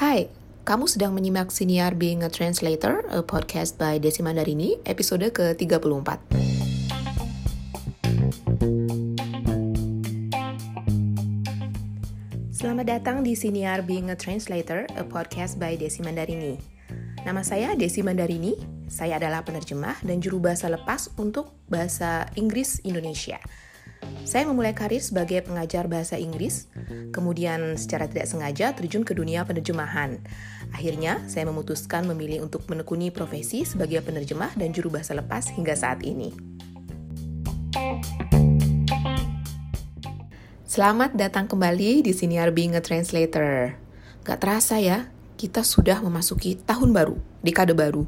Hai, kamu sedang menyimak Siniar Being a Translator, a podcast by Desi Mandarini, episode ke-34. Selamat datang di Siniar Being a Translator, a podcast by Desi Mandarini. Nama saya Desi Mandarini, saya adalah penerjemah dan juru bahasa lepas untuk bahasa Inggris Indonesia. Saya memulai karir sebagai pengajar bahasa Inggris, kemudian secara tidak sengaja terjun ke dunia penerjemahan. Akhirnya, saya memutuskan memilih untuk menekuni profesi sebagai penerjemah dan juru bahasa lepas hingga saat ini. Selamat datang kembali di Siniar Being a Translator. Gak terasa ya, kita sudah memasuki tahun baru, dekade baru.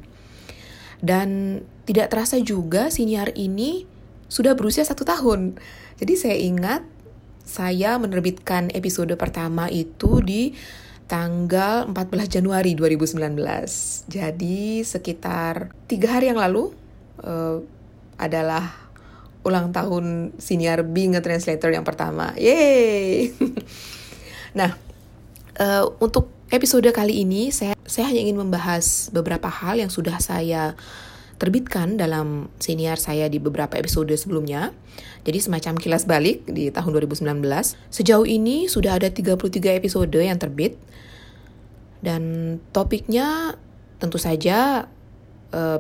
Dan tidak terasa juga siniar ini sudah berusia satu tahun. Jadi saya ingat saya menerbitkan episode pertama itu di tanggal 14 Januari 2019. Jadi sekitar tiga hari yang lalu uh, adalah ulang tahun senior being a translator yang pertama. Yeay! nah, uh, untuk episode kali ini saya saya hanya ingin membahas beberapa hal yang sudah saya terbitkan dalam senior saya di beberapa episode sebelumnya. Jadi semacam kilas balik di tahun 2019. Sejauh ini sudah ada 33 episode yang terbit. Dan topiknya tentu saja uh,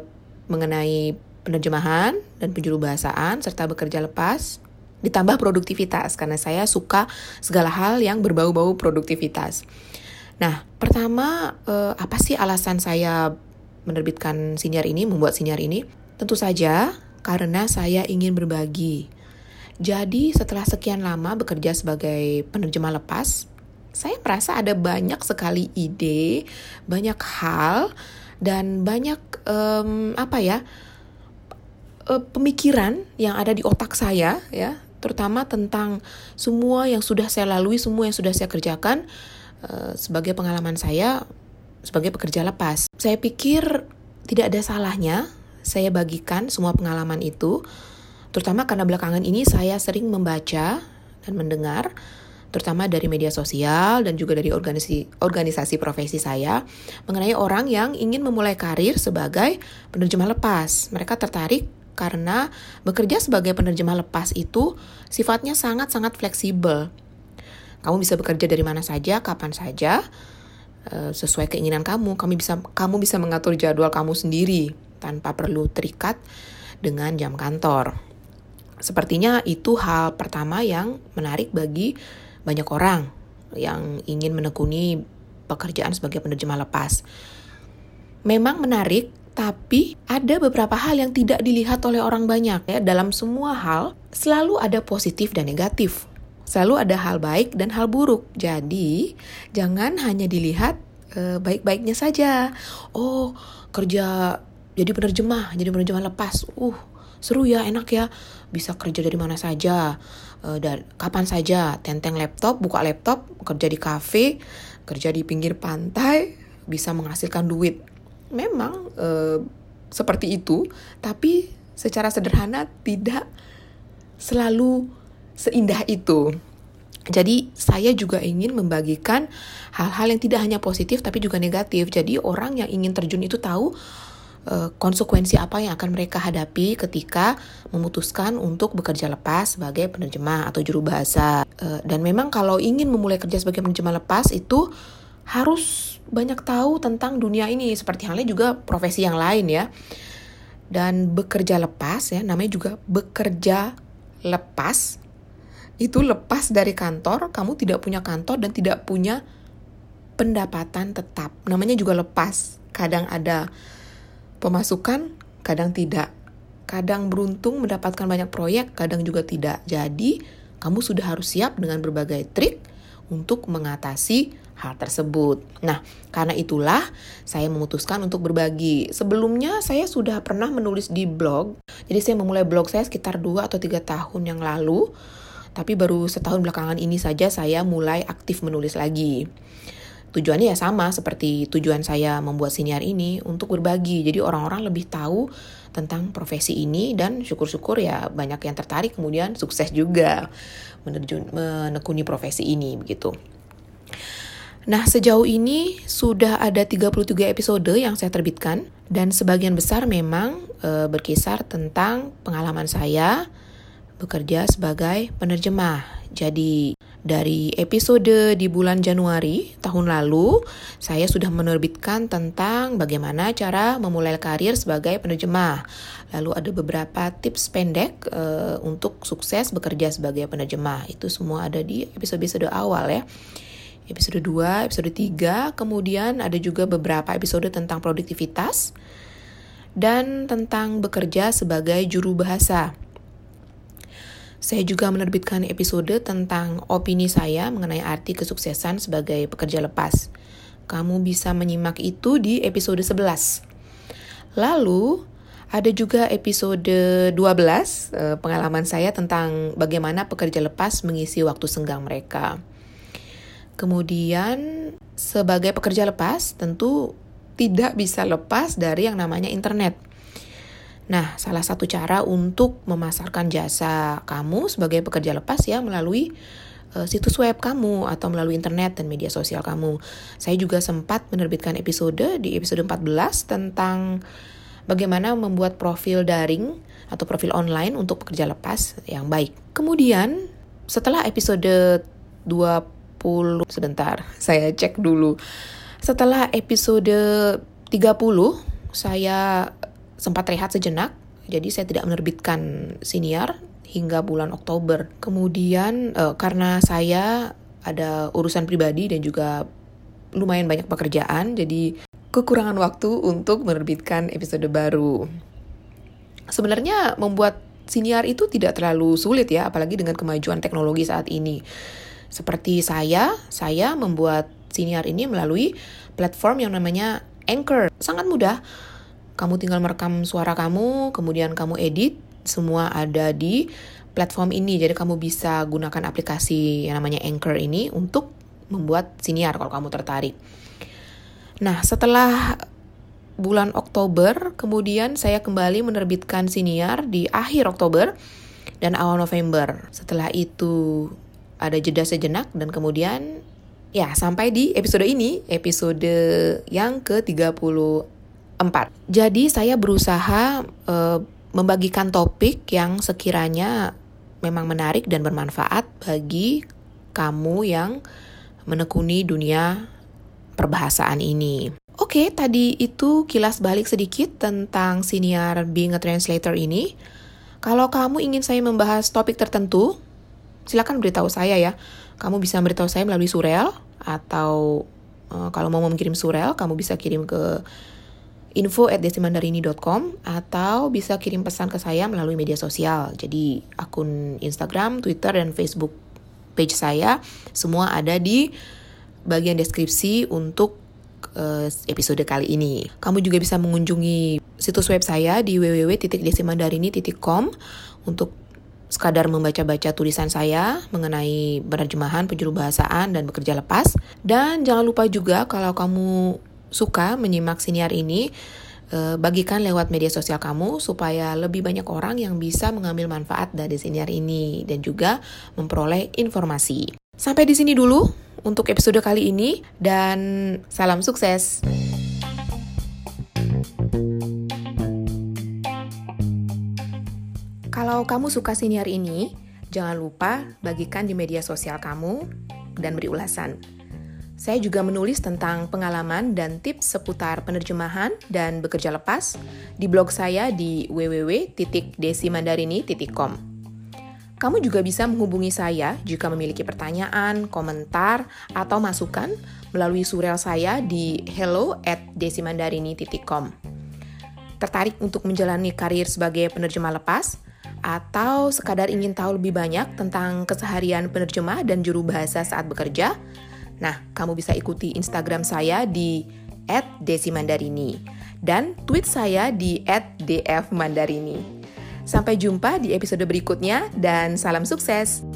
mengenai penerjemahan dan penjuru bahasaan serta bekerja lepas ditambah produktivitas karena saya suka segala hal yang berbau-bau produktivitas. Nah, pertama uh, apa sih alasan saya menerbitkan sinyar ini, membuat sinyar ini? Tentu saja karena saya ingin berbagi. Jadi setelah sekian lama bekerja sebagai penerjemah lepas, saya merasa ada banyak sekali ide, banyak hal, dan banyak um, apa ya uh, pemikiran yang ada di otak saya ya, terutama tentang semua yang sudah saya lalui, semua yang sudah saya kerjakan uh, sebagai pengalaman saya sebagai pekerja lepas. Saya pikir tidak ada salahnya saya bagikan semua pengalaman itu, terutama karena belakangan ini saya sering membaca dan mendengar terutama dari media sosial dan juga dari organisasi organisasi profesi saya mengenai orang yang ingin memulai karir sebagai penerjemah lepas. Mereka tertarik karena bekerja sebagai penerjemah lepas itu sifatnya sangat-sangat fleksibel. Kamu bisa bekerja dari mana saja, kapan saja, Eh, sesuai keinginan kamu. Kamu bisa kamu bisa mengatur jadwal kamu sendiri tanpa perlu terikat dengan jam kantor. Sepertinya itu hal pertama yang menarik bagi banyak orang yang ingin menekuni pekerjaan sebagai penerjemah lepas. Memang menarik, tapi ada beberapa hal yang tidak dilihat oleh orang banyak ya. Dalam semua hal selalu ada positif dan negatif. Selalu ada hal baik dan hal buruk. Jadi, jangan hanya dilihat uh, baik-baiknya saja. Oh, kerja jadi penerjemah, jadi penerjemah lepas. Uh, seru ya, enak ya. Bisa kerja dari mana saja, uh, dan kapan saja. Tenteng laptop, buka laptop, kerja di kafe, kerja di pinggir pantai, bisa menghasilkan duit. Memang uh, seperti itu, tapi secara sederhana tidak selalu seindah itu. Jadi saya juga ingin membagikan hal-hal yang tidak hanya positif tapi juga negatif. Jadi orang yang ingin terjun itu tahu uh, konsekuensi apa yang akan mereka hadapi ketika memutuskan untuk bekerja lepas sebagai penerjemah atau juru bahasa. Uh, dan memang kalau ingin memulai kerja sebagai penerjemah lepas itu harus banyak tahu tentang dunia ini seperti halnya juga profesi yang lain ya. Dan bekerja lepas ya namanya juga bekerja lepas itu lepas dari kantor, kamu tidak punya kantor dan tidak punya pendapatan tetap. Namanya juga lepas. Kadang ada pemasukan, kadang tidak. Kadang beruntung mendapatkan banyak proyek, kadang juga tidak. Jadi, kamu sudah harus siap dengan berbagai trik untuk mengatasi hal tersebut. Nah, karena itulah saya memutuskan untuk berbagi. Sebelumnya saya sudah pernah menulis di blog. Jadi saya memulai blog saya sekitar 2 atau 3 tahun yang lalu tapi baru setahun belakangan ini saja saya mulai aktif menulis lagi. Tujuannya ya sama seperti tujuan saya membuat siniar ini untuk berbagi. Jadi orang-orang lebih tahu tentang profesi ini dan syukur-syukur ya banyak yang tertarik kemudian sukses juga menerjun menekuni profesi ini begitu. Nah, sejauh ini sudah ada 33 episode yang saya terbitkan dan sebagian besar memang e, berkisar tentang pengalaman saya bekerja sebagai penerjemah. Jadi, dari episode di bulan Januari tahun lalu, saya sudah menerbitkan tentang bagaimana cara memulai karir sebagai penerjemah. Lalu ada beberapa tips pendek uh, untuk sukses bekerja sebagai penerjemah. Itu semua ada di episode-episode awal ya. Episode 2, episode 3, kemudian ada juga beberapa episode tentang produktivitas dan tentang bekerja sebagai juru bahasa. Saya juga menerbitkan episode tentang opini saya mengenai arti kesuksesan sebagai pekerja lepas. Kamu bisa menyimak itu di episode 11. Lalu, ada juga episode 12 eh, pengalaman saya tentang bagaimana pekerja lepas mengisi waktu senggang mereka. Kemudian, sebagai pekerja lepas, tentu tidak bisa lepas dari yang namanya internet. Nah, salah satu cara untuk memasarkan jasa kamu sebagai pekerja lepas ya melalui uh, situs web kamu atau melalui internet dan media sosial kamu. Saya juga sempat menerbitkan episode di episode 14 tentang bagaimana membuat profil daring atau profil online untuk pekerja lepas yang baik. Kemudian, setelah episode 20 sebentar, saya cek dulu. Setelah episode 30, saya sempat rehat sejenak, jadi saya tidak menerbitkan siniar hingga bulan Oktober. Kemudian uh, karena saya ada urusan pribadi dan juga lumayan banyak pekerjaan, jadi kekurangan waktu untuk menerbitkan episode baru. Sebenarnya membuat siniar itu tidak terlalu sulit ya, apalagi dengan kemajuan teknologi saat ini. Seperti saya, saya membuat siniar ini melalui platform yang namanya Anchor. Sangat mudah kamu tinggal merekam suara kamu, kemudian kamu edit, semua ada di platform ini. Jadi kamu bisa gunakan aplikasi yang namanya Anchor ini untuk membuat siniar kalau kamu tertarik. Nah, setelah bulan Oktober, kemudian saya kembali menerbitkan siniar di akhir Oktober dan awal November. Setelah itu ada jeda sejenak dan kemudian ya sampai di episode ini, episode yang ke-30 4. Jadi saya berusaha uh, membagikan topik yang sekiranya memang menarik dan bermanfaat bagi kamu yang menekuni dunia perbahasaan ini. Oke, tadi itu kilas balik sedikit tentang siniar being a translator ini. Kalau kamu ingin saya membahas topik tertentu, silakan beritahu saya ya. Kamu bisa beritahu saya melalui surel atau uh, kalau mau mengirim surel, kamu bisa kirim ke info at desimandarini.com atau bisa kirim pesan ke saya melalui media sosial. Jadi akun Instagram, Twitter, dan Facebook page saya semua ada di bagian deskripsi untuk uh, episode kali ini. Kamu juga bisa mengunjungi situs web saya di www.desimandarini.com untuk sekadar membaca-baca tulisan saya mengenai penerjemahan, penjuru bahasaan, dan bekerja lepas. Dan jangan lupa juga kalau kamu suka menyimak siniar ini, eh, bagikan lewat media sosial kamu supaya lebih banyak orang yang bisa mengambil manfaat dari siniar ini dan juga memperoleh informasi. Sampai di sini dulu untuk episode kali ini dan salam sukses. Kalau kamu suka siniar ini, jangan lupa bagikan di media sosial kamu dan beri ulasan. Saya juga menulis tentang pengalaman dan tips seputar penerjemahan dan bekerja lepas di blog saya di www.desimandarini.com. Kamu juga bisa menghubungi saya jika memiliki pertanyaan, komentar, atau masukan melalui surel saya di hello at desimandarini.com. Tertarik untuk menjalani karir sebagai penerjemah lepas? Atau sekadar ingin tahu lebih banyak tentang keseharian penerjemah dan juru bahasa saat bekerja? Nah, kamu bisa ikuti Instagram saya di @desimandarini dan tweet saya di @dfmandarini. Sampai jumpa di episode berikutnya dan salam sukses.